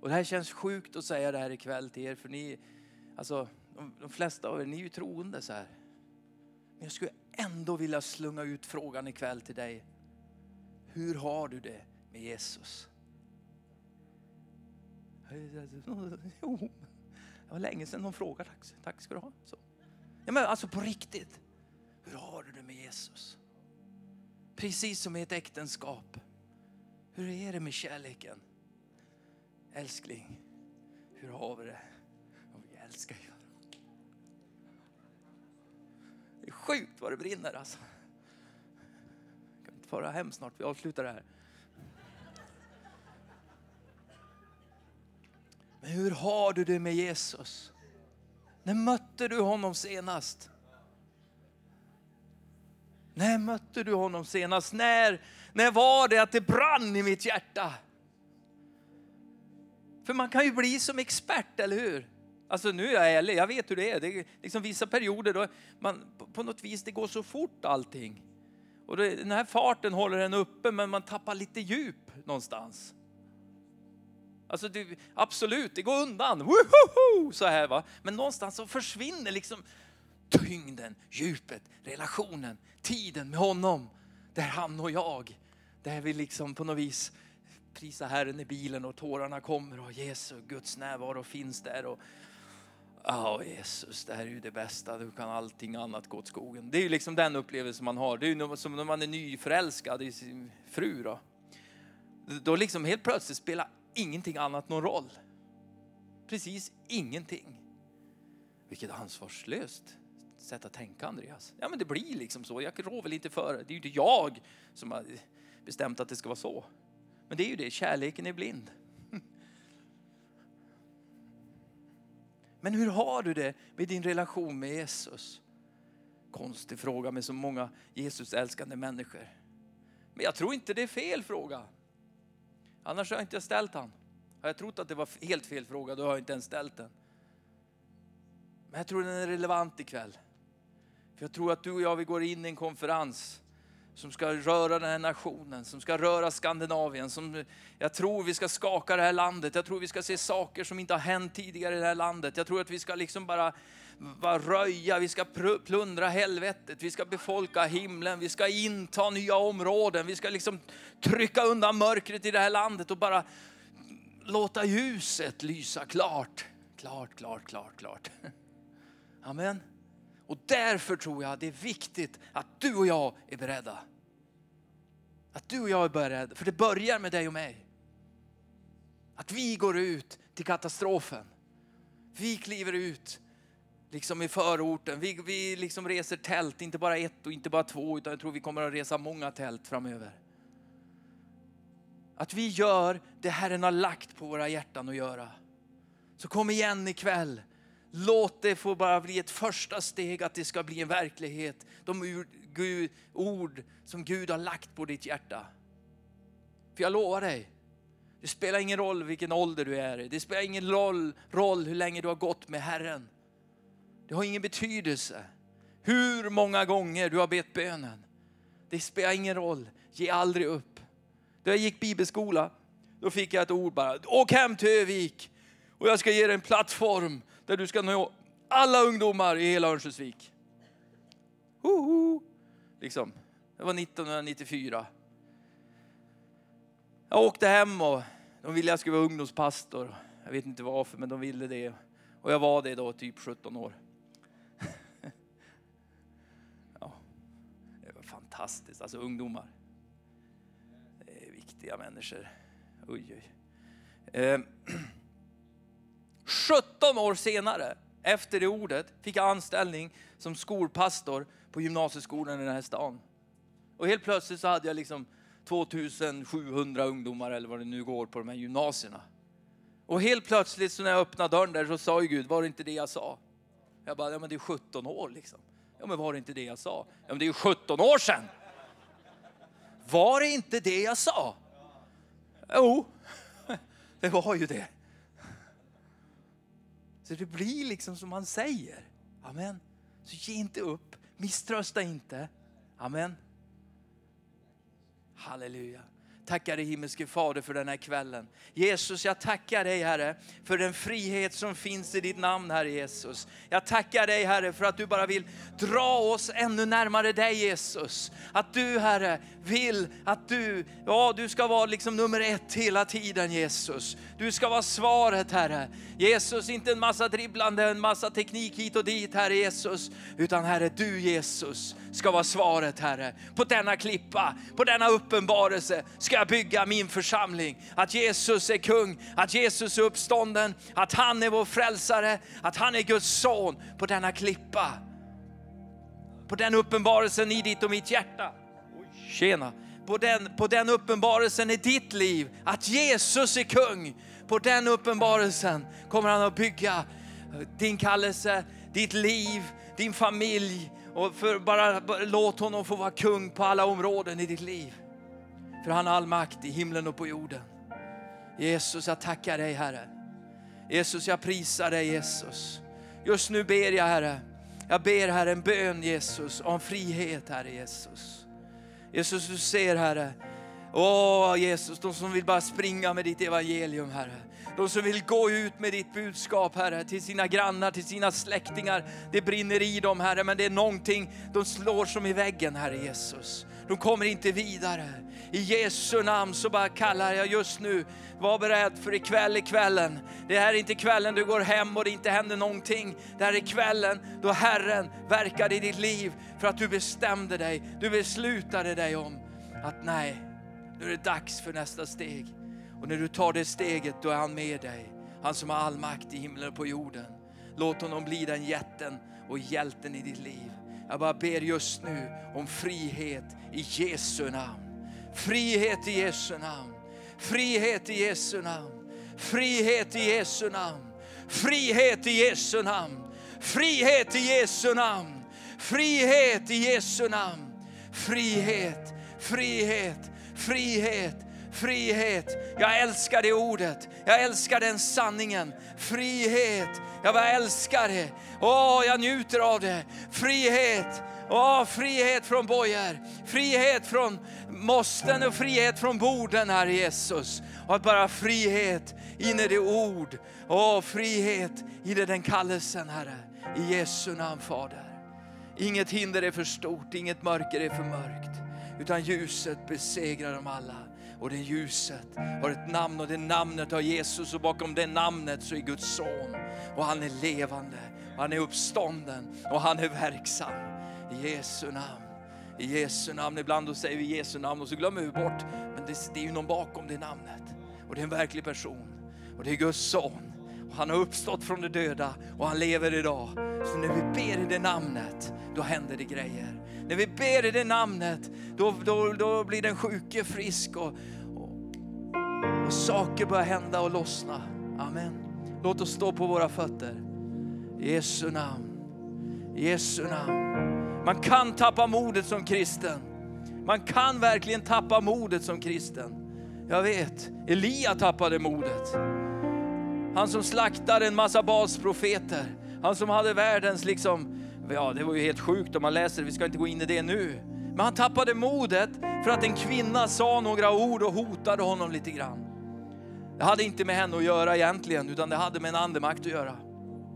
Och det här känns sjukt att säga det här ikväll till er, för ni, alltså de, de flesta av er, ni är ju troende så här. Men jag skulle ändå vilja slunga ut frågan ikväll till dig. Hur har du det med Jesus? *laughs* Jo, det var länge sedan någon frågade. Tack, tack ska du ha. Så. Ja, men alltså på riktigt. Hur har du det med Jesus? Precis som i ett äktenskap. Hur är det med kärleken? Älskling, hur har vi det? vi älskar ju det är sjukt vad det brinner alltså. Jag kan inte fara hem snart, vi avslutar det här. Men hur har du det med Jesus? När mötte du honom senast? När mötte du honom senast? När, när var det att det brann i mitt hjärta? För man kan ju bli som expert, eller hur? Alltså nu är jag ärlig, jag vet hur det är. Det är liksom vissa perioder då man på något vis, det går så fort allting. Och det, den här farten håller en uppe men man tappar lite djup någonstans. Alltså det, absolut, det går undan. Woohoo! Så här va. Men någonstans så försvinner liksom tyngden, djupet, relationen, tiden med honom. Där han och jag, där vi liksom på något vis prisar Herren i bilen och tårarna kommer och Jesu, Guds närvaro finns där. Och, Ja, oh, Jesus, det här är ju det bästa. Du kan allting annat gå åt skogen? Det är ju liksom den upplevelsen man har. Det är ju som när man är nyförälskad i sin fru. Då, då liksom helt plötsligt spelar ingenting annat någon roll. Precis ingenting. Vilket ansvarslöst sätt att tänka Andreas. Ja men det blir liksom så. Jag rår väl inte för det. Det är ju inte jag som har bestämt att det ska vara så. Men det är ju det, kärleken är blind. Men hur har du det med din relation med Jesus? Konstig fråga med så många Jesus älskande människor. Men jag tror inte det är fel fråga. Annars har jag inte ställt den. Har jag trott att det var helt fel fråga, då har jag inte ens ställt den. Men jag tror den är relevant ikväll. För jag tror att du och jag, vi går in i en konferens som ska röra den här nationen, som ska röra Skandinavien. Som jag tror vi ska skaka det här landet. Jag tror vi ska se saker som inte har hänt tidigare i det här landet. Jag tror att vi ska liksom bara, bara röja, vi ska plundra helvetet, vi ska befolka himlen, vi ska inta nya områden, vi ska liksom trycka undan mörkret i det här landet och bara låta ljuset lysa klart. Klart, klart, klart, klart. *laughs* Amen. Och därför tror jag det är viktigt att du och jag är beredda. Att du och jag är beredda, för det börjar med dig och mig. Att vi går ut till katastrofen. Vi kliver ut liksom i förorten. Vi, vi liksom reser tält, inte bara ett och inte bara två, utan jag tror vi kommer att resa många tält framöver. Att vi gör det Herren har lagt på våra hjärtan att göra. Så kom igen ikväll Låt det få bara bli ett första steg att det ska bli en verklighet. De ord som Gud har lagt på ditt hjärta. För jag lovar dig, det spelar ingen roll vilken ålder du är i. Det spelar ingen roll, roll hur länge du har gått med Herren. Det har ingen betydelse. Hur många gånger du har bett bönen. Det spelar ingen roll. Ge aldrig upp. Då jag gick bibelskola, då fick jag ett ord bara. Åk hem till Övik och jag ska ge dig en plattform där du ska nå alla ungdomar i hela Örnsköldsvik. Liksom. Det var 1994. Jag åkte hem och de ville att jag skulle vara ungdomspastor. Jag vet inte varför, men de ville det. Och jag var det då, typ 17 år. *laughs* ja, det var fantastiskt, alltså ungdomar. Det är viktiga människor. Oj, oj. Eh, *clears throat* 17 år senare, efter det ordet, fick jag anställning som skolpastor på gymnasieskolan i den här stan. Och helt plötsligt så hade jag liksom 2700 ungdomar eller vad det nu går på de här gymnasierna. Och helt plötsligt så när jag öppnade dörren där så sa ju Gud, var det inte det jag sa? Jag bara, ja men det är 17 år liksom. Ja men var det inte det jag sa? Ja men det är ju 17 år sedan. Var det inte det jag sa? Jo, *laughs* det var ju det. Så det blir liksom som han säger. Amen. Så ge inte upp, misströsta inte. Amen. Halleluja. Tackar dig himmelske Fader för den här kvällen. Jesus, jag tackar dig Herre för den frihet som finns i ditt namn Herre Jesus. Jag tackar dig Herre för att du bara vill dra oss ännu närmare dig Jesus. Att du Herre vill att du, ja du ska vara liksom nummer ett hela tiden Jesus. Du ska vara svaret Herre. Jesus, inte en massa dribblande, en massa teknik hit och dit Herre Jesus. Utan Herre, du Jesus ska vara svaret Herre. På denna klippa, på denna uppenbarelse ska jag bygga min församling. Att Jesus är kung, att Jesus är uppstånden, att han är vår frälsare, att han är Guds son på denna klippa. På den uppenbarelsen i ditt och mitt hjärta. Tjena. På den, på den uppenbarelsen i ditt liv, att Jesus är kung. På den uppenbarelsen kommer han att bygga eh, din kallelse, ditt liv, din familj. Och för bara, bara låt honom få vara kung på alla områden i ditt liv. För han har all makt i himlen och på jorden. Jesus, jag tackar dig Herre. Jesus, jag prisar dig Jesus. Just nu ber jag Herre. Jag ber Herre en bön Jesus om frihet Herre Jesus. Jesus, du ser Herre. Åh Jesus, de som vill bara springa med ditt evangelium Herre. De som vill gå ut med ditt budskap Herre, till sina grannar, till sina släktingar. Det brinner i dem Herre, men det är någonting, de slår som i väggen Herre Jesus. De kommer inte vidare. I Jesu namn så bara kallar jag just nu, var beredd för ikväll är kvällen. Det här är inte kvällen du går hem och det inte händer någonting. Det här är kvällen då Herren verkar i ditt liv för att du bestämde dig, du beslutade dig om att nej, nu är det dags för nästa steg. Och när du tar det steget, då är han med dig. Han som har all makt i himlen och på jorden. Låt honom bli den jätten och hjälten i ditt liv. Jag bara ber just nu om frihet i Jesu namn. Frihet i Jesu namn. Frihet i Jesu namn. Frihet i Jesu namn. Frihet i Jesu namn. Frihet i Jesu namn. Frihet i Jesu namn. Frihet, frihet, frihet. Frihet. Jag älskar det ordet. Jag älskar den sanningen. Frihet. Jag bara älskar det. Åh, jag njuter av det. Frihet. Åh, frihet från bojor, frihet från måsten och frihet från borden, Herre Jesus. Och att bara frihet in i det ord. Åh, frihet in i den kallelsen, Herre. I Jesu namn, Fader. Inget hinder är för stort, inget mörker är för mörkt. Utan ljuset besegrar dem alla. Och det ljuset har ett namn och det namnet har Jesus och bakom det namnet så är Guds son. Och han är levande, och han är uppstånden och han är verksam. I Jesu namn. I Jesu namn. Ibland då säger vi Jesu namn och så glömmer vi bort, men det, det är ju någon bakom det namnet. Och det är en verklig person. Och det är Guds son. Han har uppstått från de döda och han lever idag. Så när vi ber i det namnet, då händer det grejer. När vi ber i det namnet, då, då, då blir den sjuke frisk och, och, och saker börjar hända och lossna. Amen. Låt oss stå på våra fötter. I Jesu namn. I Jesu namn. Man kan tappa modet som kristen. Man kan verkligen tappa modet som kristen. Jag vet, Elia tappade modet. Han som slaktade en massa basprofeter. Han som hade världens liksom, ja det var ju helt sjukt om man läser det, vi ska inte gå in i det nu. Men han tappade modet för att en kvinna sa några ord och hotade honom lite grann. Det hade inte med henne att göra egentligen, utan det hade med en andemakt att göra.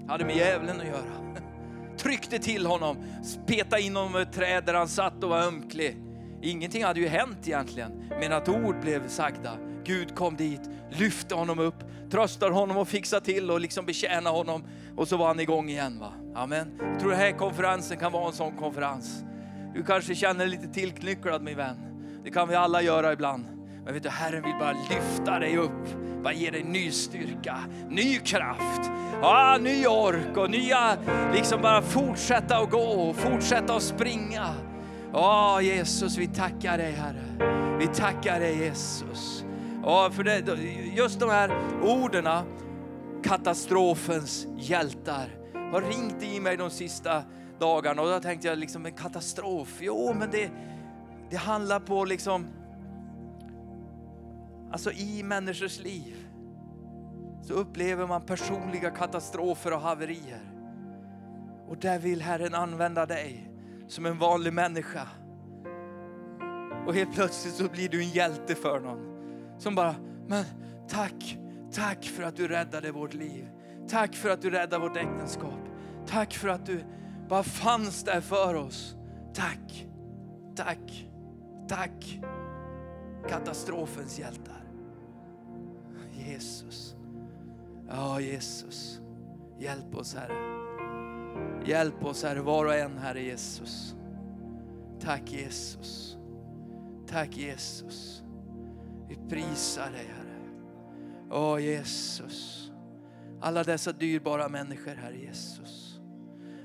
Det hade med djävulen att göra. *laughs* Tryckte till honom, petade in honom i ett träd där han satt och var ömklig. Ingenting hade ju hänt egentligen, men att ord blev sagda. Gud kom dit, lyfte honom upp, tröstar honom och fixade till och liksom betjäna honom. Och så var han igång igen. Va? Amen. Jag tror den här konferensen kan vara en sån konferens. Du kanske känner dig lite tillknycklad min vän. Det kan vi alla göra ibland. Men vet du, Herren vill bara lyfta dig upp, bara ge dig ny styrka, ny kraft, ja, ny ork och nya, liksom bara fortsätta att gå, fortsätta att springa. Ja, Jesus, vi tackar dig Herre. Vi tackar dig Jesus. Åh, för det, just de här orden, katastrofens hjältar, har ringt i mig de sista dagarna och då tänkte jag liksom en katastrof. Jo, men det, det handlar på liksom, alltså i människors liv så upplever man personliga katastrofer och haverier. Och där vill Herren använda dig som en vanlig människa. Och helt plötsligt så blir du en hjälte för någon. Som bara, men tack, tack för att du räddade vårt liv. Tack för att du räddade vårt äktenskap. Tack för att du bara fanns där för oss. Tack, tack, tack. Katastrofens hjältar. Jesus. Ja, Jesus. Hjälp oss Herre. Hjälp oss Herre, var och en Herre Jesus. Tack Jesus. Tack Jesus. Vi prisar dig Herre. Åh Jesus. Alla dessa dyrbara människor Herre Jesus.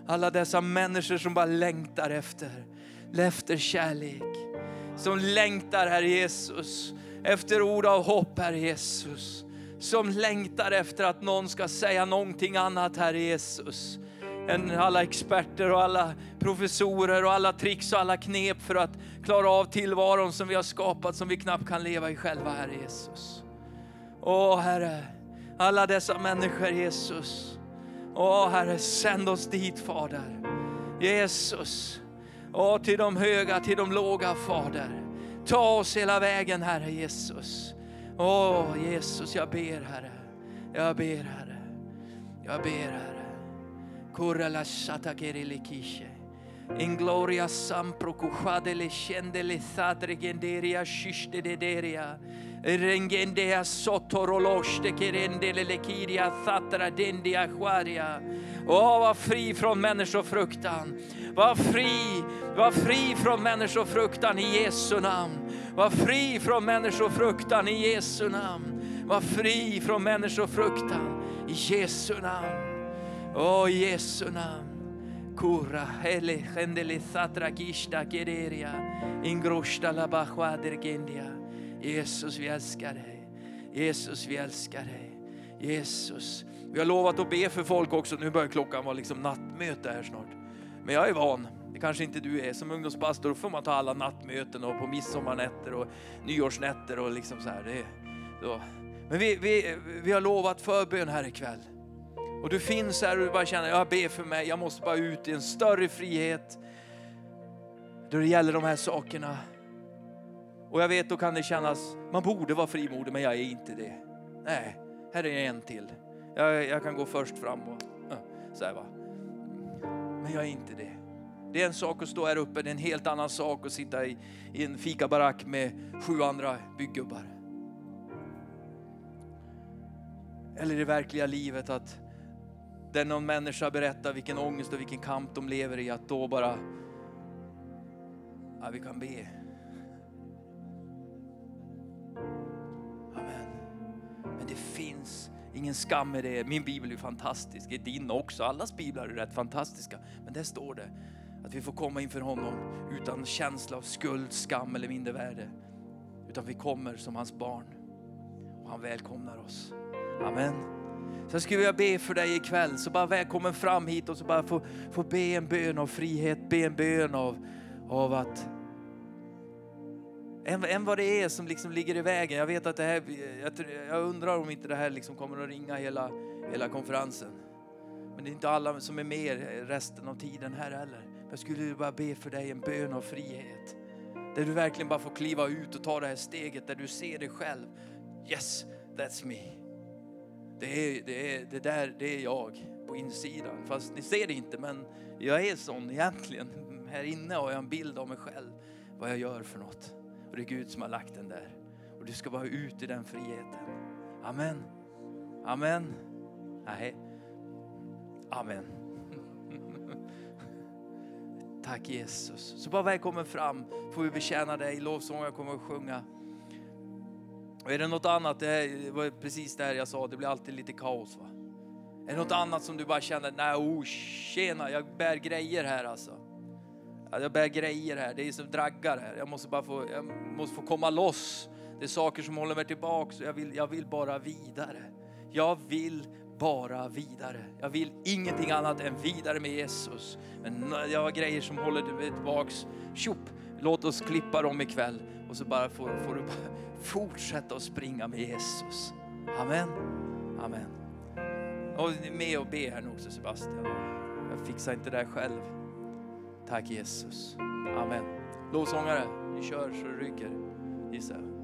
Alla dessa människor som bara längtar efter, efter kärlek. Som längtar Herre Jesus efter ord av hopp Herre Jesus. Som längtar efter att någon ska säga någonting annat Herre Jesus än alla experter och alla professorer och alla tricks och alla knep för att klara av tillvaron som vi har skapat som vi knappt kan leva i själva, Herre Jesus. Åh Herre, alla dessa människor Jesus. Åh Herre, sänd oss dit Fader. Jesus, Åh, till de höga, till de låga Fader. Ta oss hela vägen Herre Jesus. Åh Jesus, jag ber Herre. Jag ber Herre. Jag ber Herre. Kurala shatakere kishe. In gloria sampro kuchade le scende le sadre genderia shishte dederia. Rengendea sotoroloste rende le lekiria thatra dendi aquaria. Åh, var fri från människofruktan. Var fri, var fri från människofruktan i Jesu namn. Var fri från människofruktan i Jesu namn. Var fri från människofruktan i Jesu namn. Åh, oh, Jesu namn. Kura, hele, gendele, thatra, gishta, gederia, ingroshta, labachwa, dergendia. Jesus, vi älskar dig. Jesus, vi älskar dig. Jesus. Vi har lovat att be för folk också. Nu börjar klockan vara liksom nattmöte här snart. Men jag är van. Det kanske inte du är. Som ungdomspastor får man ta alla nattmöten och på midsommarnätter och nyårsnätter och liksom så här. Det, då. Men vi, vi, vi har lovat förbön här ikväll. Och du finns här och du bara känner, jag ber för mig, jag måste bara ut i en större frihet. Då det gäller de här sakerna. Och jag vet, då kan det kännas, man borde vara frimodig men jag är inte det. Nej, här är en till. Jag, jag kan gå först fram och så här, va. Men jag är inte det. Det är en sak att stå här uppe, det är en helt annan sak att sitta i, i en fikabarack med sju andra bygggubbar. Eller i det verkliga livet att där någon människa berättar vilken ångest och vilken kamp de lever i, att då bara, ja, vi kan be. Amen. Men det finns ingen skam i det. Min bibel är fantastisk, det är din också. Allas biblar är rätt fantastiska. Men där står det att vi får komma inför honom utan känsla av skuld, skam eller mindervärde. Utan vi kommer som hans barn och han välkomnar oss. Amen. Sen jag skulle vilja be för dig ikväll, så bara välkommen fram hit och så bara få, få be en bön av frihet, be en bön av, av att än, än vad det är som liksom ligger i vägen. Jag vet att det här, jag, jag undrar om inte det här liksom kommer att ringa hela, hela konferensen. Men det är inte alla som är med resten av tiden här heller. Jag skulle bara be för dig en bön av frihet. Där du verkligen bara får kliva ut och ta det här steget där du ser dig själv. Yes, that's me. Det, är, det, är, det där det är jag på insidan. Fast ni ser det inte men jag är sån egentligen. *laughs* Här inne har jag en bild av mig själv. Vad jag gör för något. Och det är Gud som har lagt den där. Och du ska vara ut i den friheten. Amen. Amen. Nej. Amen. *laughs* Tack Jesus. Så bara välkommen fram. Får vi betjäna dig. Lovsången kommer att sjunga. Och är det något annat, det var precis det här jag sa, det blir alltid lite kaos va. Är det något annat som du bara känner, nej oh, tjena, jag bär grejer här alltså. Jag bär grejer här, det är som draggar här. Jag måste bara få, jag måste få komma loss. Det är saker som håller mig tillbaka. Jag vill, jag vill bara vidare. Jag vill bara vidare. Jag vill ingenting annat än vidare med Jesus. Men jag har grejer som håller mig tillbaks. Tjopp, låt oss klippa dem ikväll. Och så bara får, får du bara fortsätta att springa med Jesus. Amen. Amen. Och med och be här nu också Sebastian. Jag fixar inte det här själv. Tack Jesus. Amen. Lovsångare, vi kör så det ryker Gissar jag.